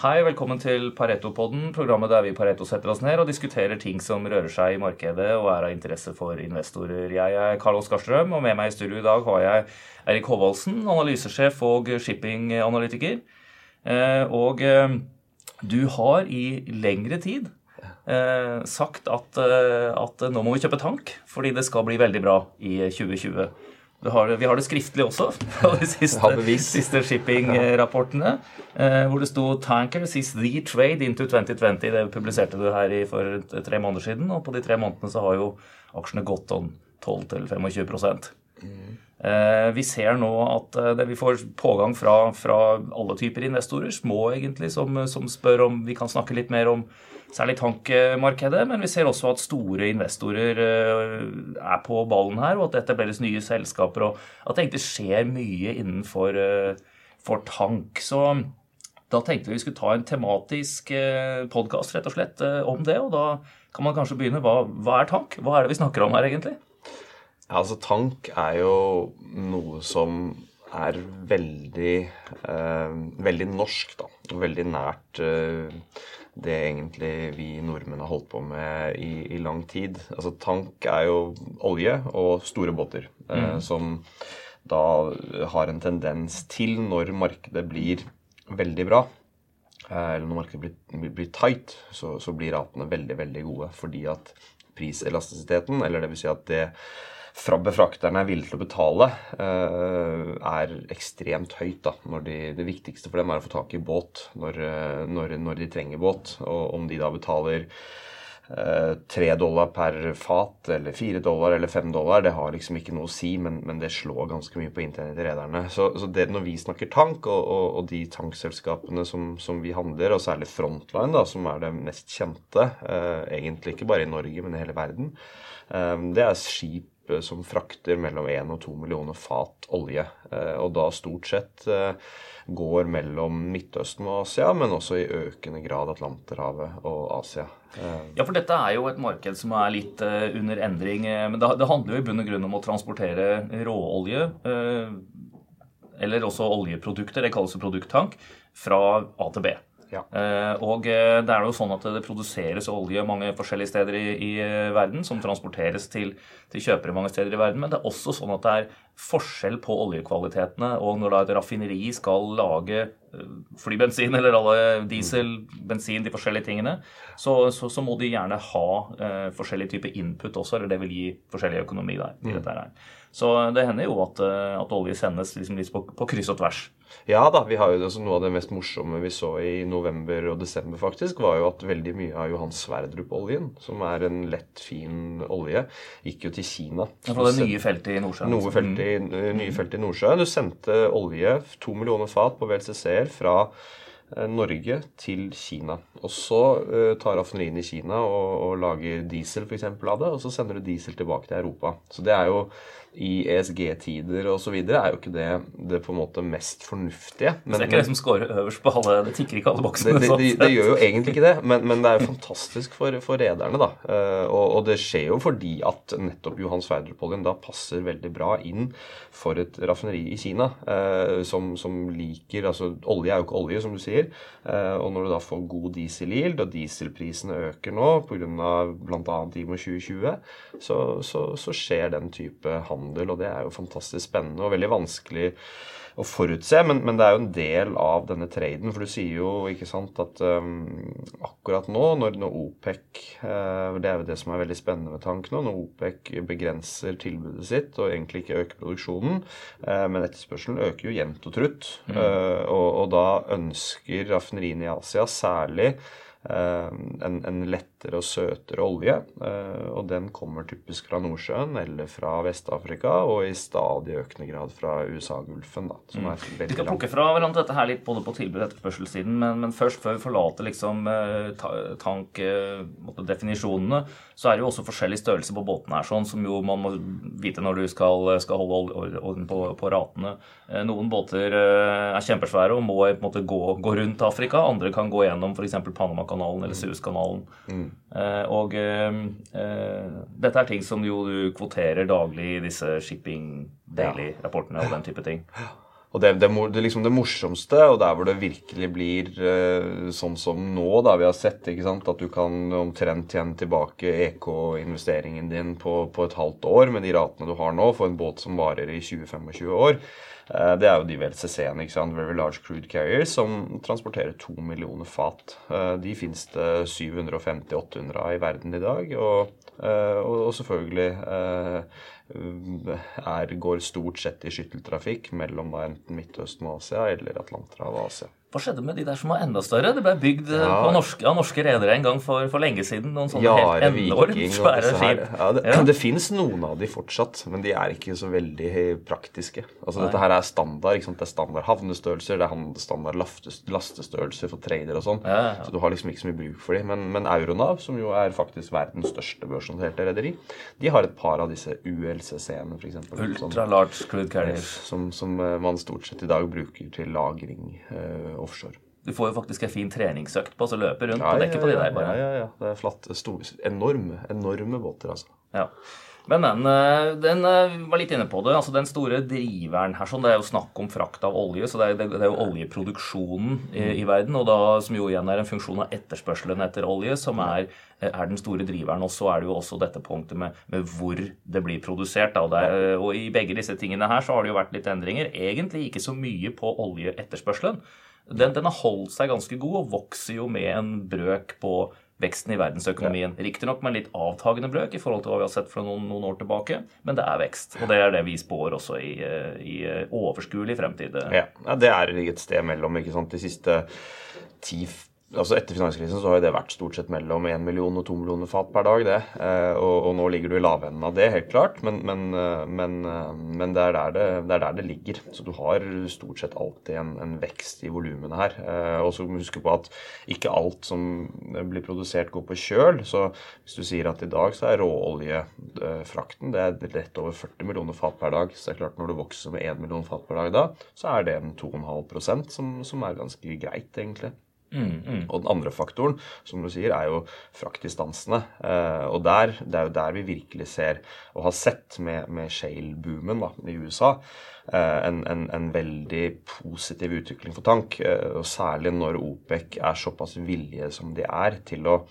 Hei, velkommen til Pareto-podden, programmet der vi i Pareto setter oss ned og diskuterer ting som rører seg i markedet og er av interesse for investorer. Jeg er Karl Oskar Strøm, og med meg i studio i dag har jeg Erik Håvaldsen, analysesjef og shippinganalytiker. Eh, og eh, du har i lengre tid eh, sagt at, at nå må vi kjøpe tank, fordi det skal bli veldig bra i 2020. Har, vi har det skriftlig også, fra de siste, siste shipping-rapportene. Eh, hvor det sto 'Tankers is the trade into 2020'. Det publiserte du her i for tre måneder siden. Og på de tre månedene så har jo aksjene gått om 12-25 mm. eh, Vi ser nå at det, vi får pågang fra, fra, alle typer investorer, små egentlig, som, som spør om vi kan snakke litt mer om særlig tankmarkedet. Men vi ser også at store investorer eh, er på ballen her, og at det etableres nye selskaper. Og at det egentlig skjer mye innenfor eh, for tank. Så da tenkte vi vi skulle ta en tematisk eh, podkast rett og slett om det. Og da kan man kanskje begynne. Hva, hva er tank? Hva er det vi snakker om her, egentlig? Ja, altså Tank er jo noe som er veldig, eh, veldig norsk, da. Veldig nært eh, det egentlig vi nordmenn har holdt på med i, i, lang tid. Altså Tank er jo olje og store båter eh, mm. som da har en tendens til, når markedet blir veldig bra, eh, eller når markedet blir, blir tight, så, så, blir ratene veldig, veldig gode. Fordi at priselastisiteten, eller det vil si at det fra befrakterne er villige til å betale, eh, er ekstremt høyt. da, de, Det viktigste for dem er å få tak i båt når, eh, når, når de trenger båt. Og om de da betaler eh, tre dollar per fat, eller fire dollar eller fem dollar, det har liksom ikke noe å si, men, men det slår ganske mye på internett til rederne. Så, så det, når vi snakker tank, og, og, og de tankselskapene som, som, vi handler, og særlig Frontline, da, som er det mest kjente, eh, egentlig ikke bare i Norge, men i hele verden, eh, det er skip som frakter mellom 1 og 2 millioner fat olje. Eh, og da stort sett eh, går mellom Midtøsten og Asia, men også i økende grad Atlanterhavet og Asia. Eh, ja, for dette er jo et marked som er litt under endring. Men det handler jo i bunn og grunn om å transportere råolje, eller også oljeprodukter, det kalles produkttank, fra A til B. Ja. Eh, og eh, det er jo sånn at det produseres olje mange forskjellige steder i, i eh, verden, som transporteres til, til, kjøpere mange steder i verden. Men det er også sånn at det er forskjell på oljekvalitetene. Og når da et raffineri skal lage flybensin eller alle diesel, bensin, de forskjellige tingene, så, så, så må de gjerne ha eh, forskjellig type input også, eller det vil gi forskjellig økonomi der. i mm. Så det hender jo at, at olje sendes liksom litt på, på kryss og tvers. Ja da, vi har jo altså, Noe av det mest morsomme vi så i november og desember, faktisk, var jo at veldig mye av Johan Sverdrup-oljen, som er en lett, fin olje, gikk jo til Kina. Ja, fra det nye feltet i Nordsjøen? Noe felt i, mm. nye felt i Nordsjøen. Du sendte olje, to millioner fat på WLCC-er fra eh, Norge til Kina. Og så uh, tar raffineriene i Kina og, og lager diesel for eksempel, av det, og så sender du diesel tilbake til Europa. Så det er jo i ESG-tider osv., er jo ikke det det på en måte mest fornuftige. Men, det er ikke det som scorer øverst på alle Det tikker ikke alle boksene. Det, det, det, det, gjør jo egentlig ikke det, men, men det er jo fantastisk for, for rederne, da. Uh, og, og, det skjer jo fordi at nettopp Johan Sverdrup-oljen da passer veldig bra inn for et raffineri i Kina uh, som, som, liker Altså olje er jo ikke olje, som du sier. Uh, og når du da får god diesel-yield, og dieselprisene øker nå pga. bl.a. IMO 2020, så, så, så skjer den type handel handel, og det er jo fantastisk spennende og veldig vanskelig å forutse, men, men, det er jo en del av denne traden. For du sier jo ikke sant, at um, akkurat nå, når, når OPEC uh, Det er jo det som er veldig spennende med tank nå. Når OPEC begrenser tilbudet sitt og egentlig ikke øker produksjonen, uh, men etterspørselen øker jo jevnt og trutt. Uh, og, og, da ønsker raffineriene i Asia særlig en, en lettere og søtere olje. Eh, og den kommer typisk fra Nordsjøen eller fra Vest-Afrika, og i stadig økende grad fra USA-Gulfen. Mm. Vi skal plukke fra hverandre dette her litt både på tilbud- og etterspørselssiden, men, men, først før vi forlater liksom eh, tankdefinisjonene, så er det jo også forskjellig størrelse på båtene her, sånn som jo man må vite når du skal, skal holde orden på, på, ratene. Eh, noen båter er kjempesvære og må på en måte gå, gå rundt Afrika. Andre kan gå gjennom f.eks. Panamakanalen eller Suezkanalen. Mm. Eh, og eh, dette er ting som jo du kvoterer daglig i disse Shipping Daily-rapportene og den type ting. Og det, det, det, liksom det morsomste, og der hvor det virkelig blir uh, sånn som nå, da vi har sett, at du kan omtrent tjene tilbake EK-investeringen din på, på, et halvt år med de ratene du har nå, for en båt som varer i 20-25 år. Uh, det er jo de VLCC-ene, Very Large Crude Carriers, som transporterer to millioner fat. Uh, de finnes det 750-800 av i verden i dag. og og, og selvfølgelig er, går stort sett i skytteltrafikk mellom enten Midtøsten og Asia eller Atlanterhavet og Asia. Hva skjedde med de der som var enda større? Det ble bygd ja. på norske, av norske redere en gang for, for, lenge siden. Noen sånne ja, helt enormt svære skip. Ja, det, ja. det finnes noen av de fortsatt, men de er ikke så veldig praktiske. Altså Nei. Dette her er standard. Det er standard havnestørrelser, det er standard lastestørrelser for trader og sånn. Så du har liksom ikke så mye bruk for dem. Men, men Euronav, som jo er faktisk verdens største børsnoterte rederi, de har et par av disse ULCC-ene, f.eks. Ultra large crude carriers. Som, som, eh, man stort sett i dag bruker til lagring. Uh, offshore. Du får jo faktisk en fin treningsøkt på å løpe rundt ja, på dekket ja, på de der. bare. Ja, ja, ja. Det er flatt, stor, enorme, enorme båter, altså. Ja. Men den, eh, den, eh, var litt inne på det. altså Den store driveren her sånn, Det er jo snakk om frakt av olje. så Det er, det er jo oljeproduksjonen i, i, verden, og da, som jo igjen er en funksjon av etterspørselen etter olje, som er, er den store driveren. Og så er det jo også dette punktet med, med hvor det blir produsert. Da, og, er, og I begge disse tingene her så har det jo vært litt endringer. Egentlig ikke så mye på oljeetterspørselen den, den, har holdt seg ganske god og vokser jo med en brøk på veksten i verdensøkonomien. Ja. Riktignok med en litt avtagende brøk i forhold til hva vi har sett for noen, noen, år tilbake, men det er vekst. Og det er det vi spår også i, i overskuelig fremtid. Ja. ja, det er et sted mellom ikke sant, de siste 10 altså Etter finanskrisen så har det vært stort sett mellom 1 million og 2 millioner fat per dag. det, eh, og, og, nå ligger du i lavenden av det, helt klart, men, men, eh, men, eh, men det, er det, det, er der det, ligger. Så du har stort sett alltid en, en vekst i volumene her. Og så må du huske på at ikke alt som blir produsert, går på kjøl. Så hvis du sier at i dag så er råoljefrakten det er rett over 40 millioner fat per dag, så det er klart når du vokser med 1 million fat per dag da, så er det en 2,5% som, som er ganske greit, egentlig. Mm, mm. Og den andre faktoren, som du sier, er jo fraktdistansene. Eh, og der, det er jo der vi virkelig ser, og har sett med, med shale-boomen i USA, eh, en, en, en, veldig positiv utvikling for tank. Eh, og særlig når OPEC er såpass villige som de er til å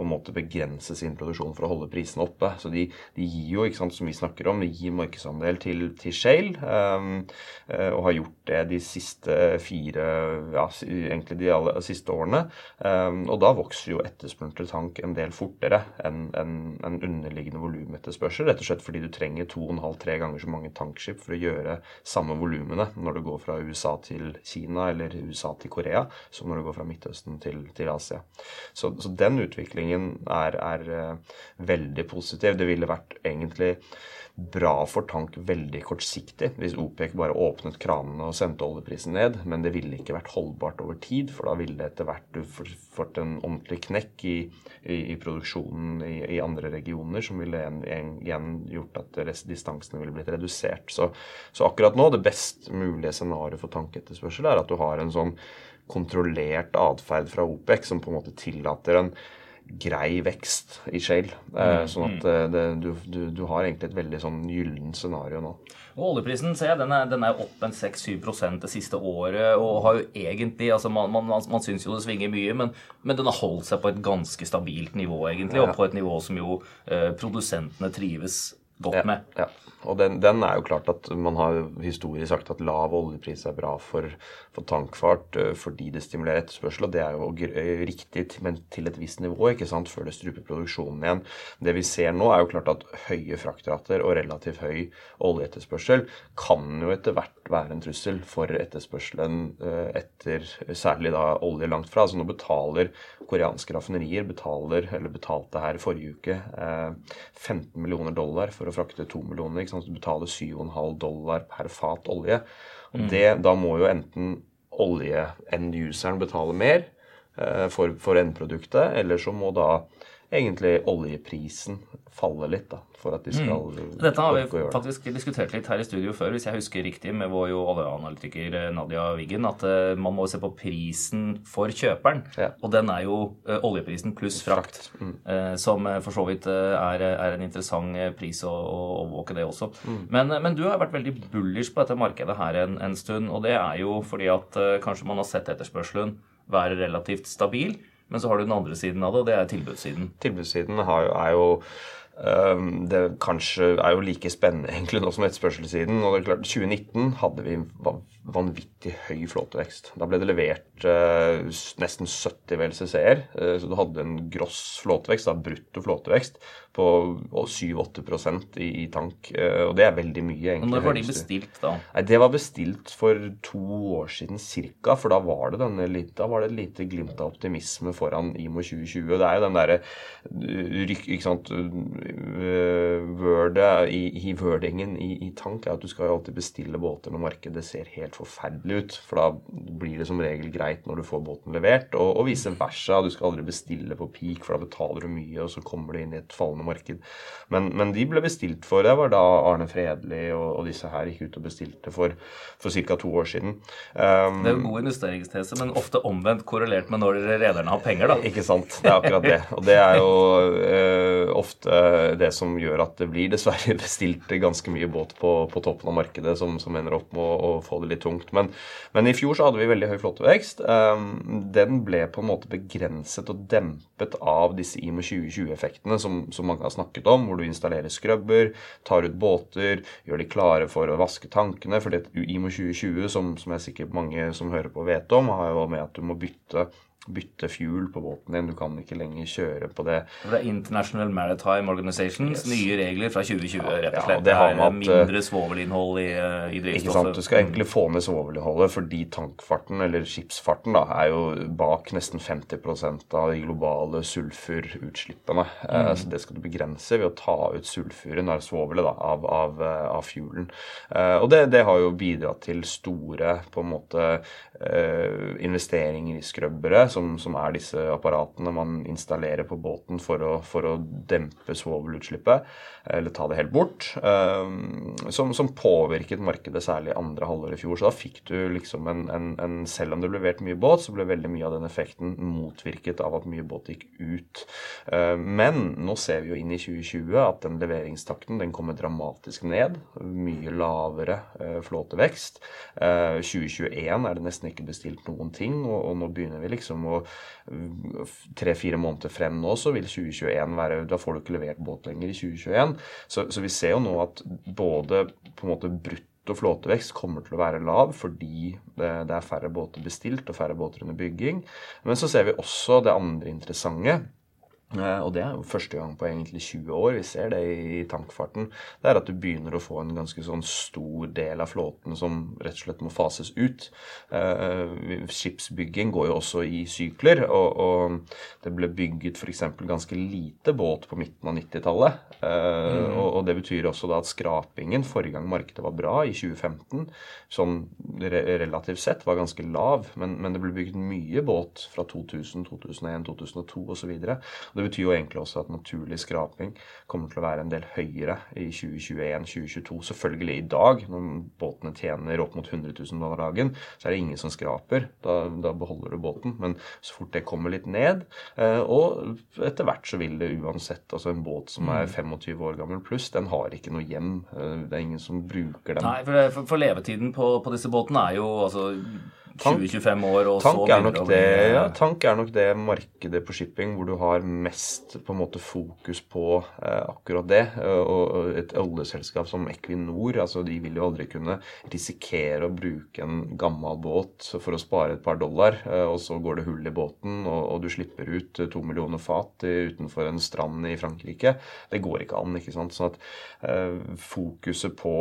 på en måte begrense sin produksjon for å holde prisene oppe. Så de, de gir jo, ikke sant, som vi snakker om, de gir markedsandel til, til Shale. Um, og har gjort det de siste fire, ja, egentlig de alle, siste årene. Um, og da vokser jo etterspørselen til tank en del fortere enn en, en underliggende volumetterspørsel. Rett og slett fordi du trenger to og en halv, tre ganger så mange tankskip for å gjøre samme volumene når du går fra USA til Kina eller USA til Korea, som når du går fra Midtøsten til, til Asia. Så, så den utviklingen er, er eh, veldig positiv. Det ville vært egentlig bra for tank veldig kortsiktig hvis OPEC bare åpnet kranene og sendte oljeprisen ned, men det ville ikke vært holdbart over tid, for da ville det etter hvert du fått en ordentlig knekk i, i, i produksjonen i, i, andre regioner, som ville igjen gjort at distansene ville blitt redusert. Så, så akkurat nå, det best mulige scenarioet for tanketterspørsel er at du har en sånn kontrollert atferd fra OPEC som på en måte tillater en grei vekst i shale. Eh, mm, sånn at eh, det, du, du, du, har egentlig et veldig sånn gyllent scenario nå. Og Oljeprisen ser jeg, den er, den er opp en 6-7 det siste året. og har jo egentlig, altså Man, man, man, man syns jo det svinger mye, men, men, den har holdt seg på et ganske stabilt nivå, egentlig. Og på et nivå som jo eh, produsentene trives godt med. Ja, ja. Og den, den, er jo klart at man har historisk sagt at lav oljepris er bra for, for tankfart uh, fordi det stimulerer etterspørsel, og det er jo uh, riktig, men til et visst nivå, ikke sant, før det struper produksjonen igjen. Det vi ser nå, er jo klart at høye fraktrater og relativt høy oljeetterspørsel kan jo etter hvert være en trussel for etterspørselen uh, etter særlig da olje langt fra. Altså nå betaler koreanske raffinerier betaler, eller betalte her forrige uke 15 millioner dollar for å frakte to millioner ikke sant? Du betaler 7,5 dollar per fat olje. Og mm. Da må jo enten olje-end-useren betale mer eh, for, for endproduktet, eller så må da egentlig oljeprisen faller litt, da, for at de skal mm. Dette har vi faktisk diskutert litt her i studio før, hvis jeg husker riktig, med vår jo oljeanalytiker eh, Nadia Wiggen, at eh, man må se på prisen for kjøperen. Ja. Og den er jo eh, oljeprisen pluss frakt, eh, som eh, for så vidt er, er en interessant pris å, overvåke det også. Men, eh, men du har vært veldig bullish på dette markedet her en, en stund, og det er jo fordi at kanskje man har sett etterspørselen være relativt stabil. Men så har du den andre siden av det, og det er tilbudssiden. Tilbudssiden har jo, er jo det kanskje er jo like spennende egentlig nå som etterspørselssiden. Og det er klart, 2019 hadde vi vanvittig høy flåtevekst. Da ble det levert eh, nesten 70 VLCC-er. Eh, så du hadde en gross flåtevekst, da, brutto flåtevekst, på 7-8 i, i tank. Eh, og det er veldig mye, egentlig. når var de bestilt, da? Nei, Det var bestilt for to år siden cirka, for da var det, denne, da var det et lite glimt av optimisme foran IMO 2020. Det er jo den derre rykk- Ikke sant Wordet i, i wordingen i, i tank er at du skal jo alltid bestille båter når markedet ser helt forferdelig ut. For da blir det som regel greit når du får båten levert, og, og vice versa. Du skal aldri bestille på peak, for da betaler du mye, og så kommer du inn i et fallende marked. Men, men de ble bestilt for Det var da Arne Fredli og, og disse her gikk ut og bestilte for, for ca. to år siden. Um, Det er jo en god investeringstese, men ofte omvendt korrelert med når rederne har penger, da. ikke sant. Det er akkurat det. Og det er jo uh, ofte det som gjør at det blir dessverre bestilt ganske mye båt på, på toppen av markedet som, som ender opp med å, å få det litt tungt. Men, men i fjor så hadde vi veldig høy flåtevekst. Um, den ble på en måte begrenset og dempet av disse IMO 2020-effektene som, som mange har snakket om, hvor du installerer skrubber, tar ut båter, gjør de klare for å vaske tankene. For IMO 2020, som, som jeg sikkert mange som hører på vet om, har jo med at du må bytte bytte fuel på båten din. Du kan ikke lenger kjøre på det. Det er International Maritime Organizations nye regler fra 2020, rett og Ja, slett. det har med at, mindre svovelinnhold i, i Ikke sant? drivstoffet. Du skal egentlig få ned svovelinnholdet, fordi tankfarten, eller skipsfarten, da, er jo bak nesten 50% av de globale sulfurutslippene. Mm. Så det skal du begrense ved å ta ut sulfuren, eller svovelet, da, av, av, eh, av fuelen. Eh, Og det, det har jo bidratt til store på en måte eh, investeringer i skrubbere, som, som er disse apparatene man installerer på båten for å, for å dempe svovelutslippet, eller ta det helt bort, eh, som, som påvirket markedet særlig andre halvår i fjor. Så da fikk du liksom en, en, en Selv om det ble levert mye båt, så ble veldig mye av den effekten motvirket av at mye båt gikk ut. Eh, Men nå ser vi jo inn i 2020 at den leveringstakten den kommer dramatisk ned. Mye lavere eh, flåtevekst. Eh, 2021 er det nesten ikke bestilt noen ting, og, og nå begynner vi liksom å Tre-fire måneder frem nå, så vil 2021 være Da får du ikke levert båt lenger i 2021. Så, så vi ser jo nå at både på en måte brutt og flåtevekst kommer til å være lav fordi det, det er færre båter bestilt og færre båter under bygging. Men så ser vi også det andre interessante. Eh, Og det er jo første gang på egentlig 20 år vi ser det i tankfarten. Det er at du begynner å få en ganske sånn stor del av flåten som rett og slett må fases ut. Eh, Skipsbygging går jo også i sykler, og, og det ble bygget f.eks. ganske lite båt på midten av 90-tallet. Eh, og, og det betyr også da at skrapingen forrige gang markedet var bra, i 2015, sånn re relativt sett var ganske lav, men, men det ble bygget mye båt fra 2000, 2001, 2002 osv. Det betyr jo egentlig også at naturlig skraping kommer til å være en del høyere i 2021-2022. Selvfølgelig i dag, når båtene tjener opp mot 100 000 dollar dagen, så er det ingen som skraper. Da, da beholder du båten. Men så fort det kommer litt ned, eh, og etter hvert så vil det uansett Altså en båt som er 25 år gammel pluss, den har ikke noe hjem. Eh, Det er ingen som bruker den. Nei, for, for levetiden på, på disse båtene er jo altså 20-25 år, og så Tank er, nok det, bli ja, tank er nok det markedet på shipping hvor du har mest på en måte fokus på eh, akkurat det. Eh, og og et oljeselskap som Equinor altså de vil jo aldri kunne risikere å bruke en gammel båt for å spare et par dollar, eh, og så går det hull i båten, og, og du slipper ut eh, to millioner fat utenfor en strand i Frankrike. Det går ikke an. ikke sant? Sånn at eh, fokuset på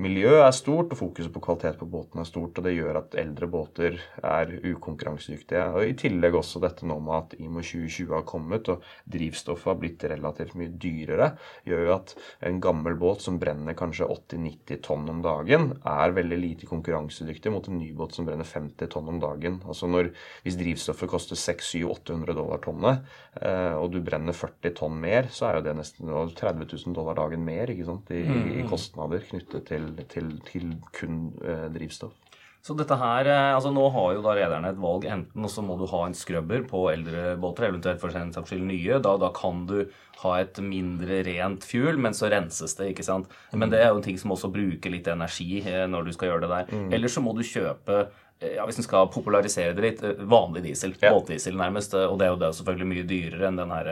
miljø er stort, og fokuset på kvalitet på båten er stort, og det gjør at eldre båter båter er ukonkurransedyktige. Og I tillegg også dette nå med at IMO 2020 har kommet og drivstoffet har blitt relativt mye dyrere, gjør jo at en gammel båt som brenner kanskje 80-90 tonn om dagen, er veldig lite konkurransedyktig mot en ny båt som brenner 50 tonn om dagen. Altså når, Hvis drivstoffet koster 600-800 dollar tonnet, eh, og du brenner 40 tonn mer, så er jo det nesten 30 000 dollar dagen mer i, i kostnader knyttet til, til, til kun eh, drivstoff. Så dette her, eh, altså Nå har jo da rederne et valg. Enten så må du ha en skrubber på eldre båter, eventuelt for en saks skyld nye. Da, da, kan du ha et mindre rent fuel, men så renses det. ikke sant? Men det er jo en ting som også bruker litt energi eh, når du skal gjøre det der. Mm. Eller så må du kjøpe Eh, ja, hvis en skal popularisere det litt, vanlig diesel. Ja. Båtdiesel nærmest. Og det er jo det selvfølgelig mye dyrere enn her,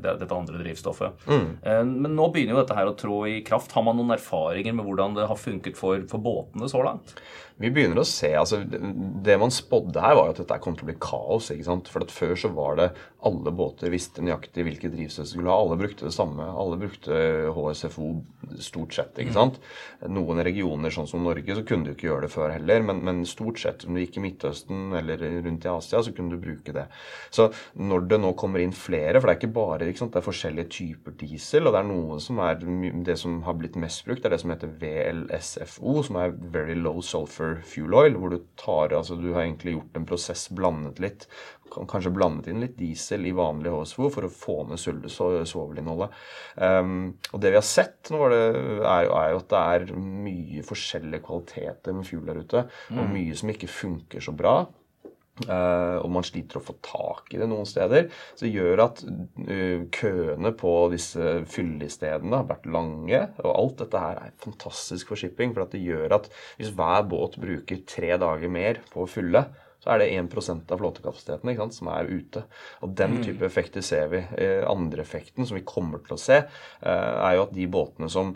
dette andre drivstoffet. Mm. Men nå begynner jo dette her å trå i kraft. Har man noen erfaringer med hvordan det har funket for, for båtene så langt? Vi begynner å se, altså Det man spådde her, var at dette kom til å bli kaos. ikke sant? For at Før så var det alle båter visste nøyaktig hvilket drivstoff de skulle ha. Alle brukte det samme. Alle brukte HSFO stort sett. ikke sant? Noen regioner, sånn som Norge, så kunne du ikke gjøre det før heller. Men, men stort sett, om du gikk i Midtøsten eller rundt i Asia, så kunne du bruke det. Så når det nå kommer inn flere, for det er ikke bare ikke sant? det er forskjellige typer diesel, og det er noe som er det som har blitt mest brukt, det er det som heter VLSFO, som er Very Low Sulfur fuel oil, hvor du tar altså Du har egentlig gjort en prosess, blandet litt. Kanskje blandet inn litt diesel i vanlig HSFO for å få ned svovelinnholdet. Um, og det vi har sett nå, er, er, jo at det er mye forskjellige kvaliteter med fuel der ute. Og mm. mye som ikke funker så bra. Uh, og man sliter å få tak i det noen steder. Så det gjør at uh, køene på disse fyllestedene har vært lange. Og alt dette her er fantastisk for shipping. For det gjør at hvis hver båt bruker tre dager mer på å fylle, så er det 1 av flåtekapasiteten som er ute. Og den mm. type effekter ser vi. Uh, andre effekten som vi kommer til å se, er jo at de båtene som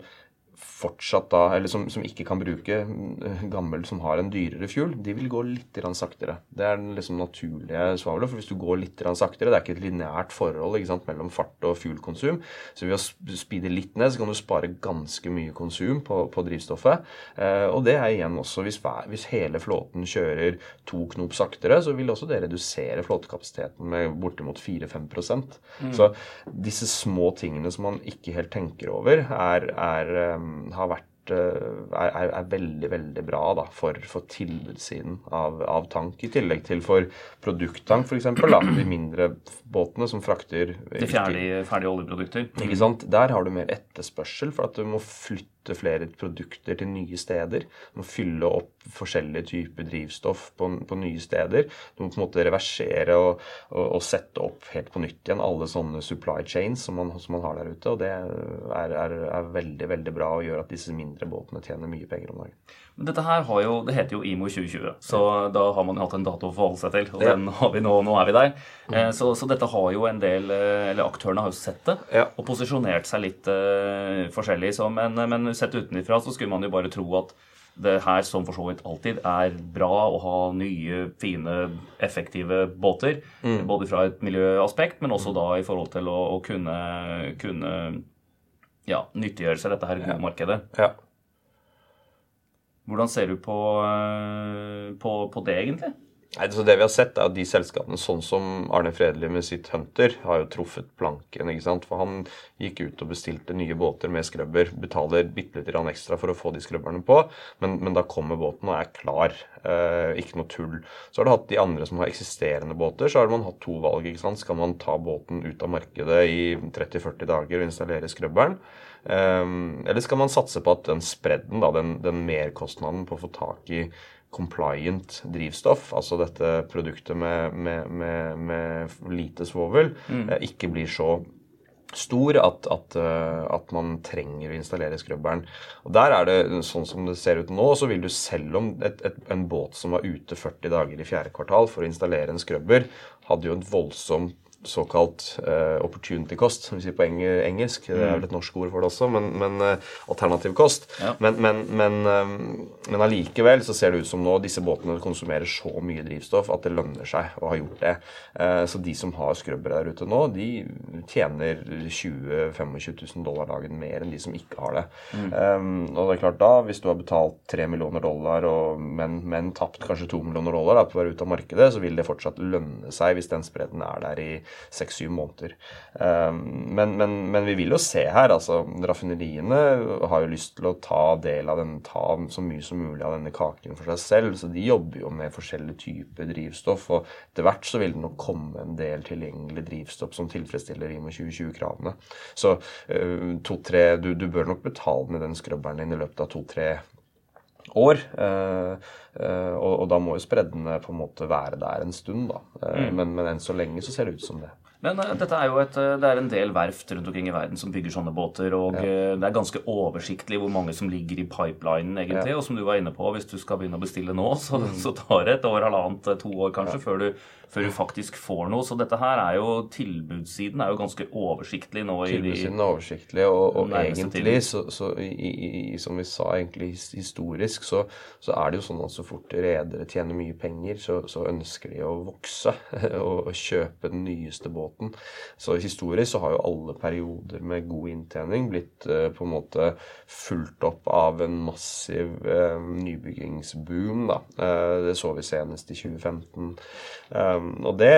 fortsatt da, eller som, som, ikke kan bruke eh, gammel som har en dyrere fuel, de vil gå litt saktere. Det er den liksom naturlige svavelet. For hvis du går litt saktere, det er ikke et lineært forhold sant, mellom fart og fuel-konsum. Så ved å speede litt ned, så kan du spare ganske mye konsum på, på drivstoffet. Eh, og det er igjen også hvis, hvis, hele flåten kjører to knop saktere, så vil også det redusere flåtekapasiteten med bortimot 4-5 mm. Så disse små tingene som man ikke helt tenker over, er, er eh, har vært eh, er, er, veldig veldig bra da, for, for tilbudssiden av, av, tank. I tillegg til for produkttank, f.eks. De mindre båtene som frakter De ferdige, ferdige oljeprodukter. Ikke sant? Der har du mer etterspørsel, for at du må flytte flere produkter til nye steder. Du må fylle opp forskjellige typer drivstoff på, på nye steder. Du må på en måte reversere og, og, og, sette opp helt på nytt igjen alle sånne supply chains som man, som man har der ute. Og det er, er, er, veldig veldig bra og gjør at disse mindre båtene tjener mye penger om dagen. Men dette her har jo, det heter jo IMO 2020, så da har man jo hatt en dato å forholde seg til. Og ja. den har vi nå, nå er vi der. Mm. Eh, så, så, dette har jo en del eh, Eller aktørene har jo sett det ja. og posisjonert seg litt uh, forskjellig. Så, men, men sett utenfra så skulle man jo bare tro at det her, som for så vidt alltid, er bra å ha nye, fine, effektive båter. Mm. Både fra et miljøaspekt, men også da i forhold til å, å kunne, kunne ja, nyttiggjøre seg dette her gode markedet. Ja. Hvordan ser du på, eh, på, på det, egentlig? Nei, så Det vi har sett, er at de selskapene, sånn som Arne Fredelig med sitt Hunter, har jo truffet planken. ikke sant? For han gikk ut og bestilte nye båter med skrubber. Betaler bitte litt ekstra for å få de skrubberne på, men, men da kommer båten og er klar. Eh, ikke noe tull. Så har du hatt de andre som har eksisterende båter. Så har man hatt to valg. ikke sant? Skal man ta båten ut av markedet i 30-40 dager og installere skrubberen? Eh, eller skal man satse på at den spredden, da, den, den merkostnaden på å få tak i compliant drivstoff, altså dette produktet med, med, med, med lite svovel, mm. Eh, ikke blir så stor at, at, eh, at, man trenger å installere skrubberen. Og Der er det sånn som det ser ut nå, så vil du selv om et, et, en båt som var ute 40 dager i fjerde kvartal for å installere en skrubber, hadde jo et voldsomt såkalt uh, opportunity cost, som vi sier på eng engelsk. Det er vel et norsk ord for det også, men, men uh, alternativ kost. Ja. Men, men, men, um, men, allikevel så ser det ut som nå disse båtene konsumerer så mye drivstoff at det lønner seg å ha gjort det. Uh, så de som har skrubber der ute nå, de tjener 20 25 000 dollar dagen mer enn de som ikke har det. Mm. Um, og det er klart da, hvis du har betalt 3 millioner dollar, og, men, men tapt kanskje 2 millioner dollar da, på å være ute av markedet, så vil det fortsatt lønne seg hvis den spredden er der i seks-syv måneder. Ehm, men, men, men, vi vil jo se her, altså Raffineriene har jo lyst til å ta del av den, ta så mye som mulig av denne kaken for seg selv. Så de jobber jo med forskjellige typer drivstoff. Og etter hvert så vil det nok komme en del tilgjengelig drivstoff som tilfredsstiller IMO 2020-kravene. Så uh, to, tre, du, du, bør nok betale ned den skrubberen din i løpet av to-tre år. Uh, uh, og, da må jo spreddene på en måte være der en stund, da. Mm. Men, men enn så lenge så ser det ut som det. Men dette er jo et, det er en del verft rundt omkring i verden som bygger sånne båter. Og ja. det er ganske oversiktlig hvor mange som ligger i pipelinen, egentlig. Ja. Og som du var inne på, hvis du skal begynne å bestille nå, så, mm. så tar det et år, halvannet, to år kanskje, ja. før, du, før, du, faktisk får noe. Så dette her er jo tilbudssiden er jo ganske oversiktlig nå. Tilbudssiden er oversiktlig, og, og egentlig, så, så i, i, som vi sa egentlig historisk, så, så, er det jo sånn at så fort redere tjener mye penger, så, så ønsker de å vokse og, og kjøpe den nyeste båten. Så historisk så har jo alle perioder med god inntjening blitt uh, på en måte fulgt opp av en massiv uh, nybyggingsboom. da. Uh, det så vi senest i 2015. Um, og det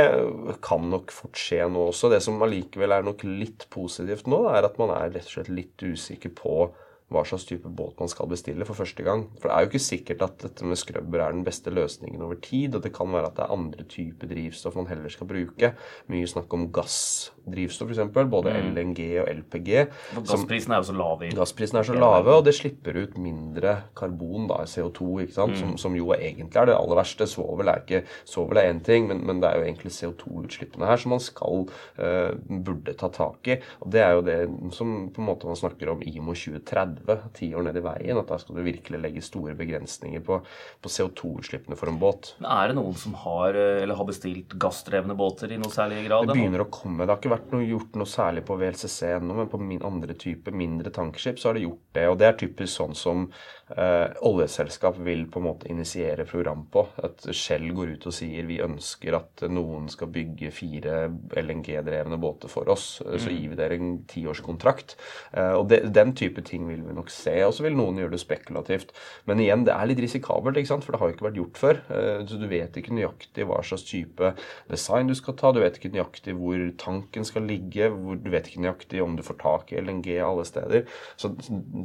kan nok fort skje nå også. Det som allikevel er nok litt positivt nå, er at man er rett og slett litt usikker på hva slags type båt man skal bestille for første gang. For det er jo ikke sikkert at dette med skrubber er den beste løsningen over tid. Og det kan være at det er andre typer drivstoff man heller skal bruke. Mye snakk om gassdrivstoff, f.eks. Både mm. LNG og LPG. For gassprisen er jo så lave. Gassprisen er så lave, og det slipper ut mindre karbon, da, CO2, ikke sant? Mm. Som, som, jo egentlig er det aller verste. Svovel er ikke Svovel er én ting, men, men, det er jo egentlig CO2-utslippene her som man skal uh, burde ta tak i. Og det er jo det som på en måte man snakker om IMO 2030 30 tiår ned i veien. At da skal du virkelig legge store begrensninger på, på CO2-utslippene for en båt. Men Er det noen som har, eller har bestilt gassdrevne båter i noe særlig grad? Det begynner å komme. Det har ikke vært noe, gjort noe særlig på VLCC ennå, men på min andre type mindre tankskip så har det gjort det. Og det er typisk sånn som eh, oljeselskap vil på en måte initiere program på. At Shell går ut og sier vi ønsker at noen skal bygge fire LNG-drevne båter for oss. Mm. Så gir vi dere en tiårskontrakt. Eh, og det, den type ting vil vi nok se. Og så vil noen gjøre det spekulativt. Men igjen, det er litt risikabelt, ikke sant? for det har ikke vært gjort før. Eh, så du vet ikke nøyaktig hva slags type design du skal ta. Du vet ikke nøyaktig hvor tanken skal ligge. Hvor, du vet ikke nøyaktig om du får tak i LNG alle steder. Så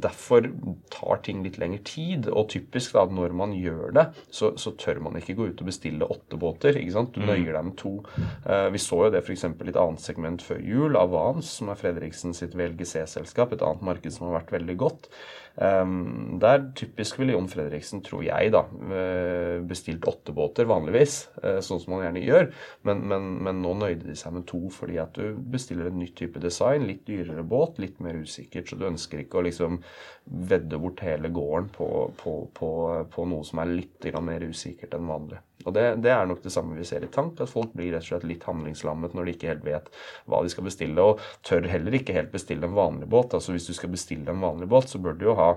derfor tar ting litt lengre tid. Og typisk da, når man gjør det, så, så tør man ikke gå ut og bestille åtte båter. ikke sant? Du mm. nøyer deg med to. Eh, vi så jo det f.eks. i et annet segment før jul, Avans, som er Fredriksen sitt VLGC-selskap. Et annet marked som har vært veldig godt godt. Um, der typisk Jon Fredriksen, tror jeg, da, eh, bestilt åtte båter vanligvis, uh, sånn som man gjerne gjør. Men, men, men, nå nøyde de seg med to fordi at du bestiller en ny type design, litt dyrere båt, litt mer usikkert. Så du ønsker ikke å liksom vedde bort hele gården på, på, på, på noe som er litt mer usikkert enn vanlig. Og det, det, er nok det samme vi ser i tank, at folk blir rett og slett litt handlingslammet når de ikke helt vet hva de skal bestille, og tør heller ikke helt bestille en vanlig båt. Altså Hvis du skal bestille en vanlig båt, så bør du jo ha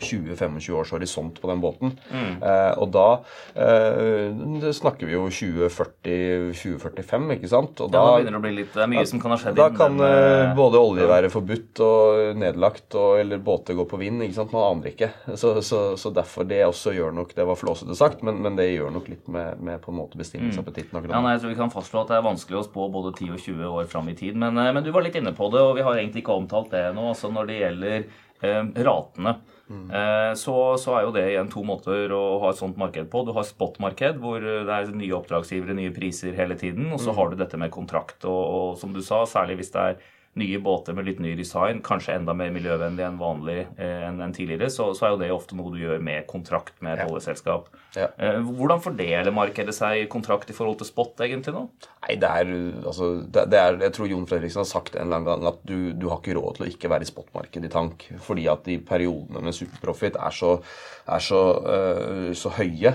20-25 års horisont på den båten. Mm. Eh, og da eh, snakker vi jo 2040-2045, ikke sant? Og da, ja, da begynner det å bli litt Det er mye som kan ha skjedd Da kan den, eh, både olje være forbudt og nedlagt, og, eller båter gå på vind. ikke sant? Man aner ikke. Så, så, så, derfor det også gjør nok Det var flåsete sagt, men, men, det gjør nok litt med, med på en måte bestillingsappetitten. Mm. Ja, nei, jeg tror vi kan fastslå at det er vanskelig å spå både 10 og 20 år fram i tid. Men, eh, men, du var litt inne på det, og vi har egentlig ikke omtalt det nå. altså Når det gjelder eh, ratene. Mm. Så, så, er jo det igjen to måter å ha et sånt marked på. Du har spot-marked, hvor det er nye oppdragsgivere, nye priser hele tiden. Og så mm. har du dette med kontrakt. Og, og, som du sa, særlig hvis det er nye båter med litt ny design, kanskje enda mer miljøvennlig enn vanlig eh, enn en tidligere, så, så er jo det ofte noe du gjør med kontrakt med et oljeselskap. Ja. Eh, Hvordan fordeler markedet seg kontrakt i forhold til spot egentlig nå? Nei, det er, altså, det, det er Jeg tror Jon Fredriksen har sagt en eller annen gang at du, du har ikke råd til å ikke være i spotmarkedet i tank. Fordi at de periodene med superprofit er så, er så, øh, så høye.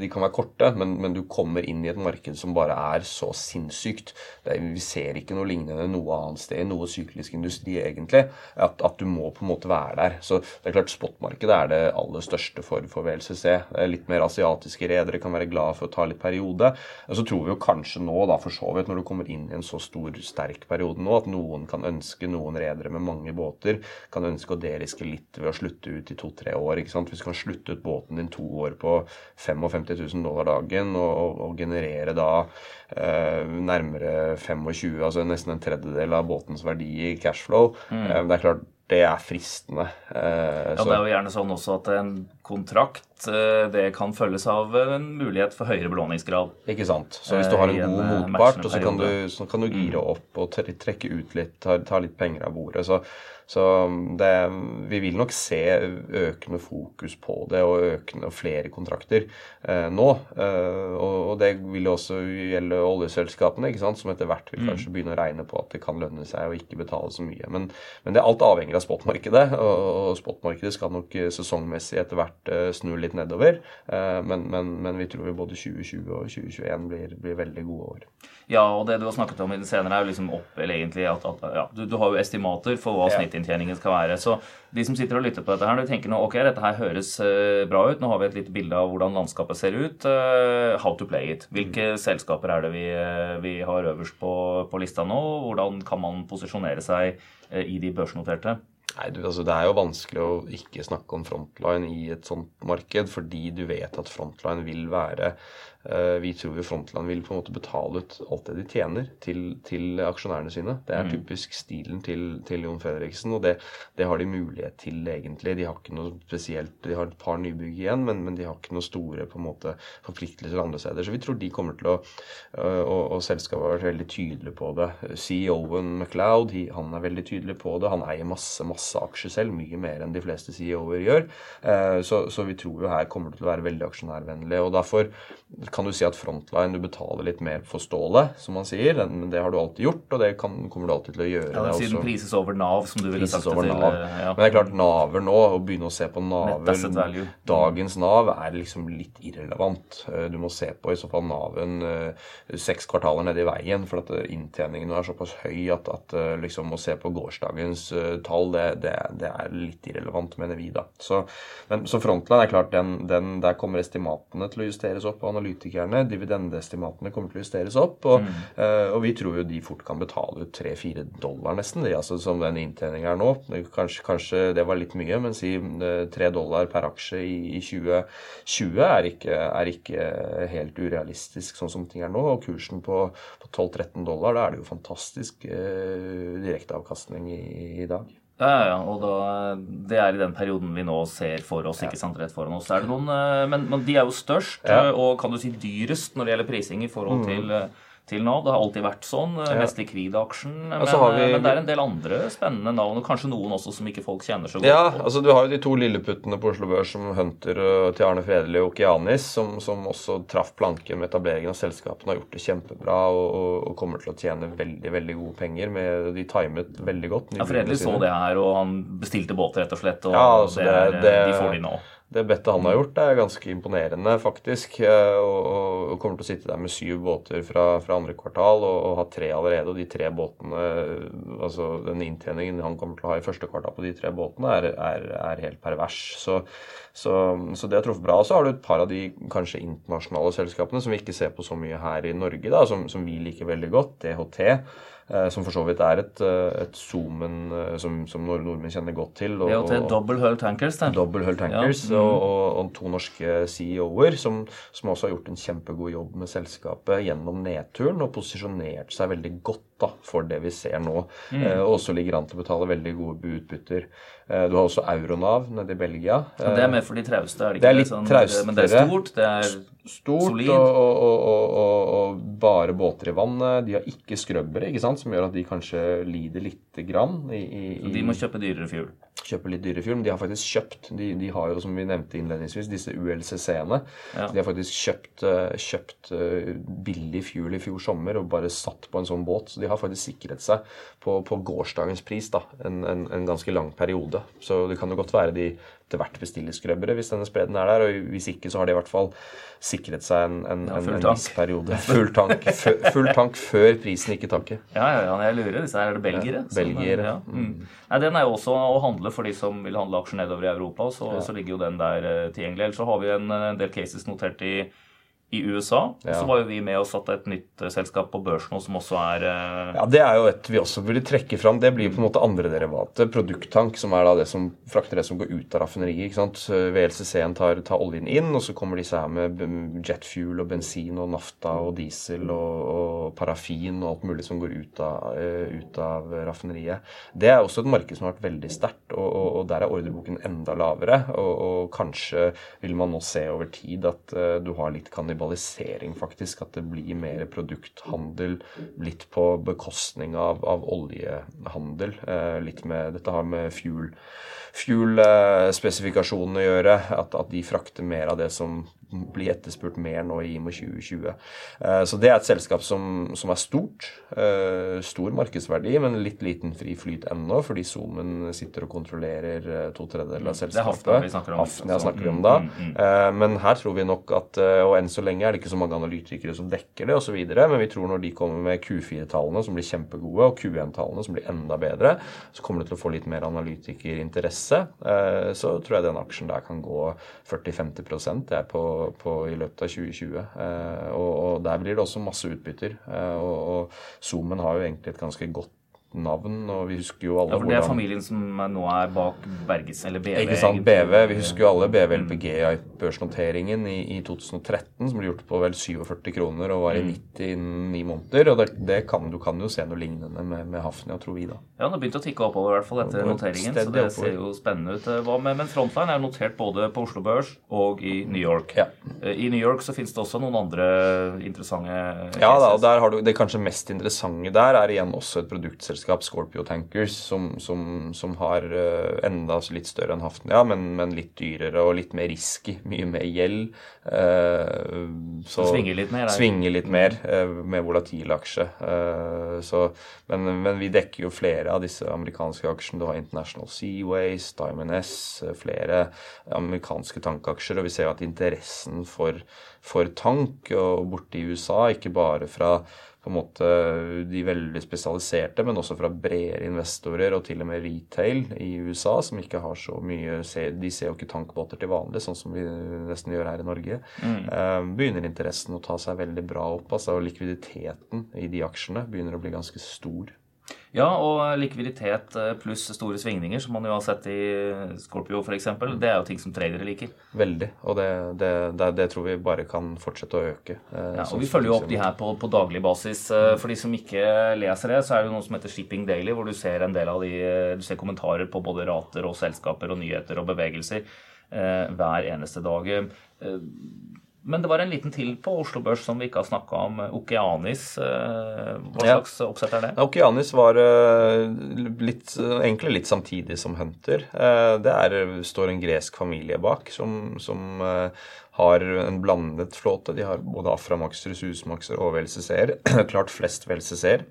De kan være korte, men, men du kommer inn i et marked som bare er så sinnssykt. Det er, vi ser ikke noe lignende noe annet sted noe syklisk industri, egentlig. At, at du må på en måte være der. Så det er klart spotmarkedet er det aller største for, for VLCC. Litt mer asiatiske redere kan være glad for å ta litt periode. Så tror vi jo kanskje nå, da for så vidt, når du kommer inn i en så stor, sterk periode nå, at noen kan ønske, noen redere med mange båter, kan ønske å deriske litt ved å slutte ut i to-tre år. ikke sant? Hvis du kan slutte ut båten din to år på 55 000 dollar dagen og, og, og generere da eh, nærmere 25, altså nesten en tredjedel av båtens verdi i cashflow, Mm. det er klart det er fristende. Eh, Ja, så- Det er jo gjerne sånn også at en kontrakt eh, det kan følges av en mulighet for høyere belåningsgrad. Ikke sant. Så hvis du har en Eh, en, god eh, motpart, så kan, du, så kan du gire opp og trekke ut litt, ta, ta litt penger av bordet. Så, så det, vi vil nok se økende fokus på det, og økende og flere kontrakter eh, nå. Eh, og, og det vil også gjelde oljeselskapene, ikke sant, som etter hvert vil kanskje begynne å regne på at det kan lønne seg å ikke betale så mye. Men, men det er alt avhengig av spotmarkedet, og, og spotmarkedet skal nok eh, sesongmessig etter hvert eh, snu litt nedover. Eh, men, men, men vi tror både 2020 og 2021 blir, blir veldig gode år. Ja, og det du har snakket om i det senere, er jo liksom opp, eller egentlig at, at ja, du, du har jo estimater for hva snittinntjeningen skal være. Så de som sitter og lytter på dette her, de tenker nå ok, dette her høres eh, bra ut, nå har vi et lite bilde av hvordan landskapet ser ut. eh, how to play it. Hvilke selskaper er det vi, vi har øverst på, på lista nå? Hvordan kan man posisjonere seg i de børsnoterte? Nei, du, altså Det er jo vanskelig å ikke snakke om frontline i et sånt marked, fordi du vet at frontline vil være Vi tror jo Frontland vil på en måte betale ut alt det de tjener, til, til aksjonærene sine. Det er typisk stilen til, til Jon Fredriksen, og det, det har de mulighet til, egentlig. De har ikke noe spesielt De har et par nybygg igjen, men, men de har ikke noe store på en måte forpliktelser andre steder. Så vi tror de kommer til å øh, Og, og selskapet har vært veldig tydelig på det. CEO-en MacLeod han er veldig tydelig på det. Han eier masse masse aksjer selv, mye mer enn de fleste CEO-er gjør. Eh, Så, så vi tror jo her kommer det til å være veldig aksjonærvennlig. og Derfor kan du si at Frontline du betaler litt mer for stålet, som man sier. Men det har du alltid gjort, og det kan, kommer du alltid til å gjøre. Ja, det siden også. prises over Nav, som du ville sagt det til. Ja. Men det er klart, Naver nå, å begynne å se på Naver. Dagens Nav er liksom litt irrelevant. Eh, Du må se på i så fall Naven eh, seks kvartaler nede i veien, for at eh, inntjeningen er såpass høy at, at liksom å se på gårsdagens tall, det, det, det er litt irrelevant, mener vi da. Så, men, så Frontline er klart, den, den, der kommer estimatene til å justeres opp av analytikerne. dividendestimatene, kommer til å justeres opp, og, eh, og vi tror jo de fort kan betale ut 3-4 dollar nesten, de, altså som den inntjeningen er nå. Kanskje, kanskje det var litt mye, men si eh, 3 dollar per aksje i, i 2020 er ikke, er ikke helt urealistisk sånn som ting er nå. Og kursen på, på 12-13 dollar, da er det jo fantastisk uh, direkteavkastning i, i dag. Ja, ja, ja, og da, Det er i den perioden vi nå ser for oss. ikke sant, rett foran oss. Er det noen, eh, men, men de er jo størst, Ja. eh, og kan du si dyrest når det gjelder prising i forhold til, eh, til nå. Det har alltid vært sånn. eh, Ja. Mest likvid-aksjen. Men, vi- eh, men det er en del andre spennende navn, og kanskje noen også som ikke folk kjenner så godt. Ja, altså du har jo de to lilleputtene på Oslo Børs som Hunter til Arne Fredelig og Okianis, som, som også traff planken med etableringen av selskapene, har gjort det kjempebra og, og, og kommer til å tjene veldig veldig gode penger. Med, de timet veldig godt. Ja, Fredelig så det her, og han bestilte båt, rett og slett. Og Ja, altså det det- det- de får de nå. Det bettet han har gjort, er ganske imponerende, faktisk. eh, Og, og, kommer til å sitte der med syv båter fra, fra andre kvartal og, og ha tre allerede. Og de tre båtene, altså den inntjeningen han kommer til å ha i første kvartal på de tre båtene, er, er, er helt pervers. Så, så, så det har truffet bra. Og så har du et par av de kanskje internasjonale selskapene som vi ikke ser på så mye her i Norge, da, som, som vi liker veldig godt. DHT. Eh, Som for så vidt er et, eh, et Zoomen eh, som, som nordmenn kjenner godt til. og- Det er til Double Hull Tankers. Da. Double Hull Tankers Ja, mm. og, og, og to norske CEO-er som, som også har gjort en kjempegod jobb med selskapet gjennom nedturen og posisjonert seg veldig godt da, for det vi ser nå. Og også ligger an til å betale veldig gode utbytter. Du har også Euronav nede i Belgia. Ja, det er mer for de trauste, er det ikke? Det er litt Sånn, traustere. Men det er stort, det er Stort solid. og, og, og, og, bare båter i vannet. De har ikke skrøbbere, ikke sant, som gjør at de kanskje lider lite grann i, i, i De må kjøpe dyrere fuel. Kjøpe litt dyre film. De har faktisk kjøpt De, de har jo, som vi nevnte innledningsvis, disse ULCC-ene. Ja. De har faktisk kjøpt, eh, kjøpt eh, billig fuel i fjor sommer og bare satt på en sånn båt. Så de har faktisk sikret seg på, på gårsdagens pris da, en, en, en ganske lang periode. Så det kan jo godt være de etter hvert bestille skrøbbere hvis denne spreden er der. Og hvis ikke, så har de i hvert fall sikret seg en, en, Ja, en, viss periode. Full tank, full tank før prisen gikk i taket. Ja, ja, ja, jeg lurer. Disse her er det belgiere. Ja, belgiere. Ja. Mm. Nei, Den er jo også å handle for de som vil handle aksjer nedover i Europa. Så, så ligger jo den der eh, tilgjengelig. Ellers så har vi en, eh, del cases notert i, i USA. Ja. så var jo vi med og satte et nytt eh, selskap på børs nå som også er eh, Ja, Det er jo et vi også burde trekke fram. Det blir på en måte andre derivatet. Produkttank, som er da det som frakter det som går ut av raffineriet. ikke sant? VLCC-en tar, tar oljen inn, og så kommer disse her med jetfuel og bensin og nafta og diesel og, og parafin og alt mulig som går ut av, eh, ut av raffineriet. Det er også et marked som har vært veldig sterkt, og, og, og der er ordreboken enda lavere. Og, kanskje vil man nå se over tid at uh, du har litt kannibalisering, faktisk. At det blir mer produkthandel, litt på bekostning av, av oljehandel. Eh, litt med Dette har med fuel fuel-spesifikasjonene å gjøre. At, at de frakter mer av det som blir etterspurt mer nå i IMO 2020. Eh, Så det er et selskap som, som er stort. eh, Stor markedsverdi, men litt liten fri flyt ennå, fordi Zoomen sitter og kontrollerer eh, to tredjedeler av selskapet. Det er. Hafnia vi snakker om. Hafnia snakker vi om Mm, da. mm, mm. Men her tror vi nok at Og enn så lenge er det ikke så mange analytikere som dekker det, osv. Men vi tror når de kommer med Q4-tallene, som blir kjempegode, og Q1-tallene, som blir enda bedre, så kommer det til å få litt mer analytikerinteresse. Eh, Så tror jeg den aksjen der kan gå 40-50 det er på, på i løpet av 2020. Eh, Og, og der blir det også masse utbytter. Eh, Og, og Zoomen har jo egentlig et ganske godt navn, og vi husker jo alle Ja, for det er hvordan- familien som er- nå er bak Berges, eller BV. ikke sant. BV. Vi husker jo alle BV-LPG i børsnoteringen i, i 2013, som ble gjort på vel 47 kroner og var i 90 innen ni måneder. Og det, det kan, du kan jo se noe lignende med, med Hafnia, tror vi da. Ja, det har begynt å tikke oppover i hvert fall etter noteringen. Så det oppover. ser jo spennende ut. Hva med, men Frontline er notert både på Oslo Børs og i New York. Ja. Eh, I New York så finnes det også noen andre interessante Ja da, og der har du, Det kanskje mest interessante der er igjen også et produktselskap, Scorpio Tankers, som, som, som har eh, enda litt større enn Hafnia, men, men litt dyrere og litt mer risky. Mye mer gjeld. eh, så Svinger litt mer, er? Svinger litt mer eh, med volatil aksje. Så, men, men vi dekker jo flere av disse amerikanske aksjene. Du har International Seaways, Diamond S, flere amerikanske tankaksjer. Og vi ser jo at interessen for, for tank og borte i USA, ikke bare fra på en måte de veldig spesialiserte, men også fra bredere investorer og til og med retail i USA, som ikke har så mye De ser jo ikke tankbåter til vanlig, sånn som vi nesten gjør her i Norge. Eh, begynner interessen å ta seg veldig bra opp. altså Likviditeten i de aksjene begynner å bli ganske stor. Ja, og likviditet eh, pluss store svingninger, som man jo har sett i Scorpio f.eks., det er jo ting som tradere liker. Veldig. Og det, det, det, det tror vi bare kan fortsette å øke. eh, Ja, sånn og Vi følger jo opp de her på, på daglig basis. Eh, For de som ikke leser det, så er det noe som heter Shipping Daily, hvor du ser en del av de, du ser kommentarer på både rater og selskaper og nyheter og bevegelser eh, hver eneste dag. Eh, Men det var en liten til på Oslo Børs som vi ikke har snakka om. Okeanis. Hva Hva Ja. slags oppsett er det? Ja, Okeanis var eh, litt, egentlig litt samtidig som Hunter. Eh, Det er, står en gresk familie bak som, som eh, har en blandet flåte. De har både Aframaxer, Susmaxer og VLCC-er. Klart flest VLCC-er.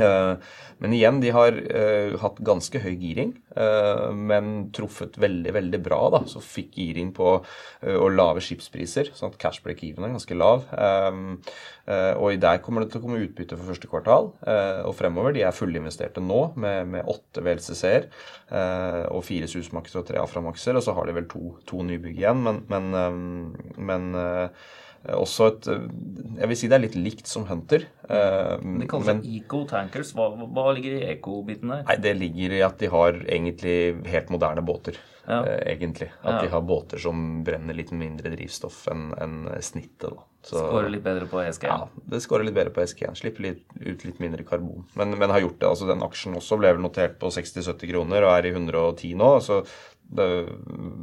Eh, Men igjen, de har uh, hatt ganske høy giring, uh, men truffet veldig, veldig bra. da, Så fikk giring på uh, og lave skipspriser, sånn at cash break-even er ganske lav. Um, og der kommer det til å komme utbytte for første kvartal og fremover. De er fullinvesterte nå med, med åtte VLCC-er og fire Susmaxer og tre Aframaxer, og så har de vel to, to nybygg igjen, men, men, um, men også et eh, Jeg vil si det er litt likt som Hunter. eh, De kaller men- Eco Tankers. Hva, hva ligger i eco-biten der? Nei, det ligger i at de har egentlig helt moderne båter. Ja. Eh, egentlig. At Ja. de har båter som brenner litt mindre drivstoff enn en snittet. da. Så, skårer litt bedre på ESG? Ja, det skårer litt bedre på ESG. Slipper litt, ut litt mindre karbon. Men, men, har gjort det. altså Den aksjen også ble vel notert på 60-70 kroner og er i 110 nå. så det,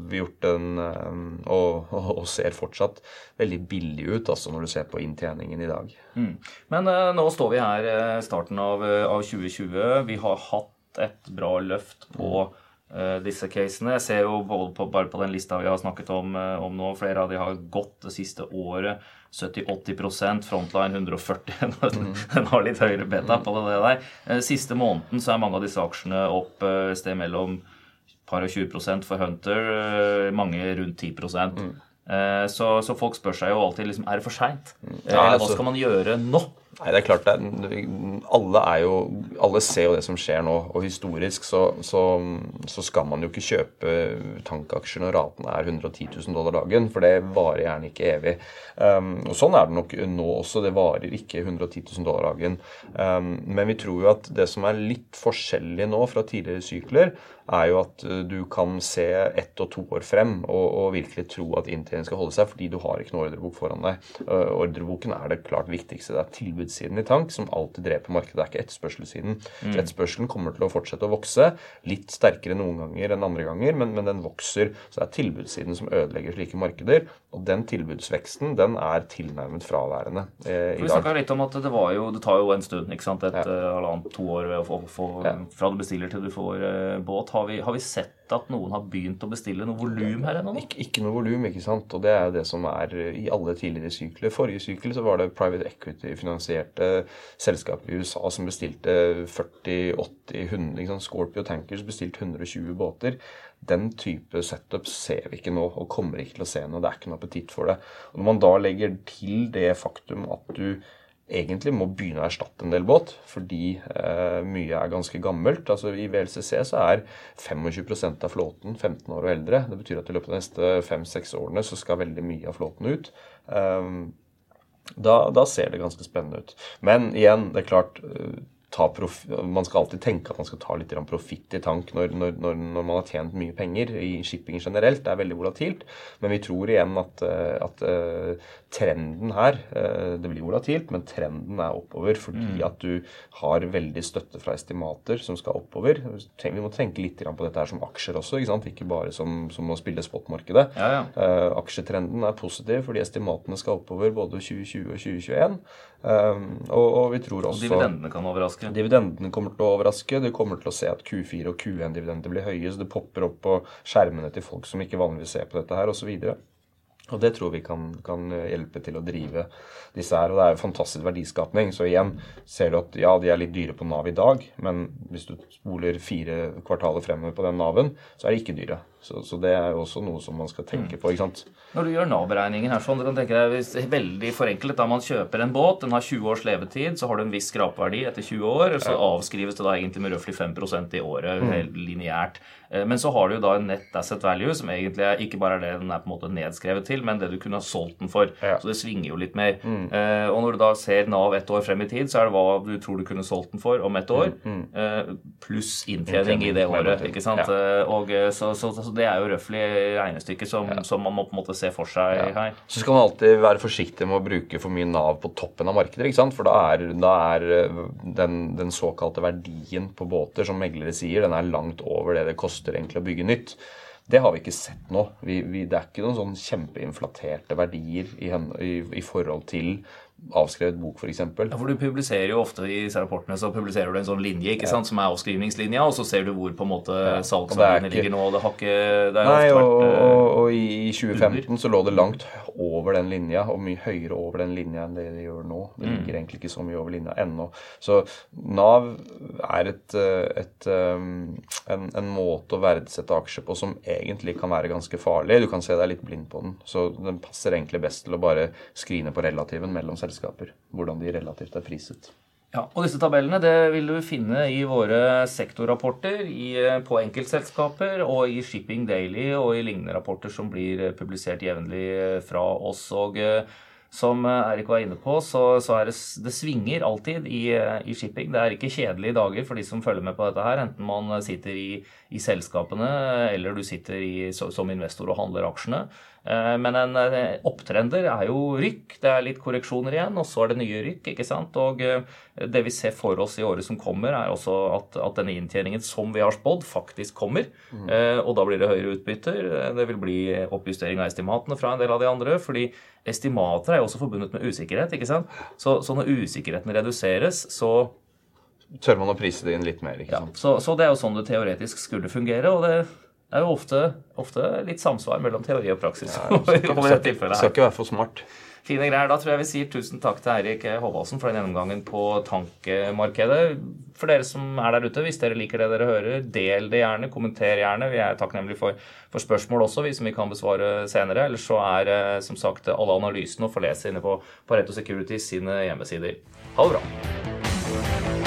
vi gjort en, og, og, og, ser fortsatt veldig billig ut altså når du ser på inntjeningen i dag. Mm. Men uh, nå står vi her uh, starten av, uh, av, 2020. Vi har hatt et bra løft på mm Eh, disse casene. Jeg ser jo både på, bare på den lista vi har snakket om, eh, om nå, flere av de har gått det siste året. 70-80% Frontline 140. Mm. Den har litt høyere beta på det der. Eh, siste måneden så er mange av disse aksjene opp et sted mellom par og 20% for Hunter, mange rundt 10 mm. så, så, folk spør seg jo alltid liksom, er det for seint. Mm. Ja, Eller hva altså- skal man gjøre nå? Nei, det er klart det er, alle, er jo, alle ser jo det som skjer nå, og historisk så, så, så, skal man jo ikke kjøpe tankaksjer når raten er 110 000 dollar dagen, for det varer gjerne ikke evig. Um, og Sånn er det nok nå også. Det varer ikke 110 000 dollar dagen. Um, men vi tror jo at det som er litt forskjellig nå fra tidligere sykler, er jo at uh, du kan se ett og to år frem og, og virkelig tro at inntjening skal holde seg, fordi du har ikke noe ordrebok foran deg. Uh, ordreboken er det klart viktigste. Det er tilbudssiden i tank som alltid dreper markedet. Det er ikke etterspørselssiden. Mm. Etterspørselen kommer til å fortsette å vokse. Litt sterkere noen ganger enn andre ganger, men, men den vokser. Så det er tilbudssiden som ødelegger slike markeder. Og den tilbudsveksten den er tilnærmet fraværende eh, i dag. Vi litt om at det, jo, det, tar jo en stund, ikke sant? et ja. Eh, halvannet, to år å få, ja. fra du bestiller til du får eh, båt. Har vi, har vi, sett at noen har begynt å bestille noe volum her ennå? Ikke, ikke, noe volum, ikke sant. Og det er det som er i alle tidligere sykler. Forrige sykkel så var det private equity-finansierte selskaper i USA som bestilte 40-80-100 liksom, Scorpio Tankers bestilte 120 båter. Den type setup ser vi ikke nå, og kommer ikke til å se nå. Det er ikke noe appetitt for det. Og Når man da legger til det faktum at du egentlig må begynne å erstatte en del båt, fordi eh, mye er ganske gammelt. Altså I VLCC så er 25% av flåten 15 år og eldre. Det betyr at i løpet av de neste 5-6 årene så skal veldig mye av flåten ut. Um, da, da, ser det ganske spennende ut. Men igjen, det er klart eh, man skal alltid tenke at man skal ta litt profitt i tank når, når, når, man har tjent mye penger i shipping generelt. Det er veldig volatilt. Men vi tror igjen at, eh, at uh, trenden her uh, Det blir volatilt, men trenden er oppover fordi mm. at du har veldig støtte fra estimater som skal oppover. Vi må tenke litt på dette her som aksjer også, ikke, sant? ikke bare som, som å spille spotmarkedet. Ja, ja. aksjetrenden er positiv fordi estimatene skal oppover både 2020 og 2021. Um, og, og, vi tror også Og dividendene kan overraske? Overraske. Dividendene kommer til å overraske. Du kommer til å se at Q4 og Q1-dividender blir høye, så det popper opp på skjermene til folk som ikke vanligvis ser på dette her, osv. Og det tror vi kan, kan, hjelpe til å drive disse her. Og det er jo fantastisk verdiskapning. Så igjen ser du at ja, de er litt dyre på Nav i dag, men hvis du spoler fire kvartaler fremover på den Naven, så er de ikke dyre. Så, så, det er jo også noe som man skal tenke på. ikke sant? Når du gjør Nav-beregningen her, sånn, du kan tenke deg, hvis, veldig forenklet, da man kjøper en båt, den har 20 års levetid, så har du en viss skrapverdi etter 20 år, så avskrives det da egentlig med røftlig 5% i året, mm. helt lineært. Eh, men så har du jo da en net asset value, som egentlig er, ikke bare er det den er på en måte nedskrevet til, men det du kunne ha solgt den for. Ja. Så det svinger jo litt mer. Mm. Eh, og når du da ser Nav ett år frem i tid, så er det hva du tror du kunne solgt den for om ett år, mm. mm. pluss inntjening i det året. ikke sant? Ja. Og så, så, så det er jo røftlig regnestykket som, ja. som, man må på en måte se for seg ja. her. Så skal man alltid være forsiktig med å bruke for mye Nav på toppen av markedet. ikke sant? For da er, da er eh, den, den, såkalte verdien på båter, som meglere sier, den er langt over det det koster egentlig å bygge nytt. Det har vi ikke sett nå. Vi, vi, det er ikke noen sånn kjempeinflaterte verdier i, i, i forhold til avskrevet bok, f.eks. Ja, for du publiserer jo ofte i disse rapportene så publiserer du en sånn linje ikke ja. sant, som er avskrivningslinja, og så ser du hvor på en måte ja. salgsverdiene ikke... ligger nå. Det har ikke det Nei, og, vært, og, og, og, i 2015 under. så lå det langt over den linja, og mye høyere over den linja enn det det gjør nå. Det mm. ligger mm. egentlig ikke så mye over linja ennå. Så Nav er et, eh, et, um, en, en, måte å verdsette aksjer på som egentlig kan være ganske farlig. Du kan se deg litt blind på den. Så den passer egentlig best til å bare skrine på relativen mellom selskapene selskaper. Hvordan de relativt er priset. Ja, og Disse tabellene det vil du finne i våre sektorrapporter i, eh, på enkeltselskaper og i Shipping Daily og i lignende rapporter som blir eh, publisert jevnlig eh, fra oss. og som Erik var inne på, så, så det, det svinger alltid i, i, shipping. Det er ikke kjedelige dager for de som følger med på dette her, enten man sitter i, i selskapene eller du sitter i, som investor og handler aksjene. Eh, men en eh, opptrender er jo rykk. Det er litt korreksjoner igjen, og så er det nye rykk. ikke sant? Og eh, det vi ser for oss i året som kommer, er også at, at denne inntjeningen som vi har spådd, faktisk kommer. Mm. Og da blir det høyere utbytter. Det vil bli oppjustering av estimatene fra en del av de andre. fordi estimater er jo også forbundet med usikkerhet. ikke sant? Så, så når usikkerheten reduseres, så Tør man å prise det inn litt mer? ikke sant? Ja, så, så det er jo sånn det teoretisk skulle fungere. og det det er jo ofte, ofte, litt samsvar mellom teori og praksis. Ja, skal, skal, skal ikke være for smart. Fine greier. Da tror jeg vi sier tusen takk til Eirik Håvaldsen for den gjennomgangen på tankmarkedet. For dere som er der ute, hvis dere liker det dere hører, del det gjerne. Kommenter gjerne. Vi er takknemlige for, for spørsmål også, vi som vi kan besvare senere. Ellers så er eh, som sagt alle analysene å få lese inne på Pareto Security sine hjemmesider. Ha det bra.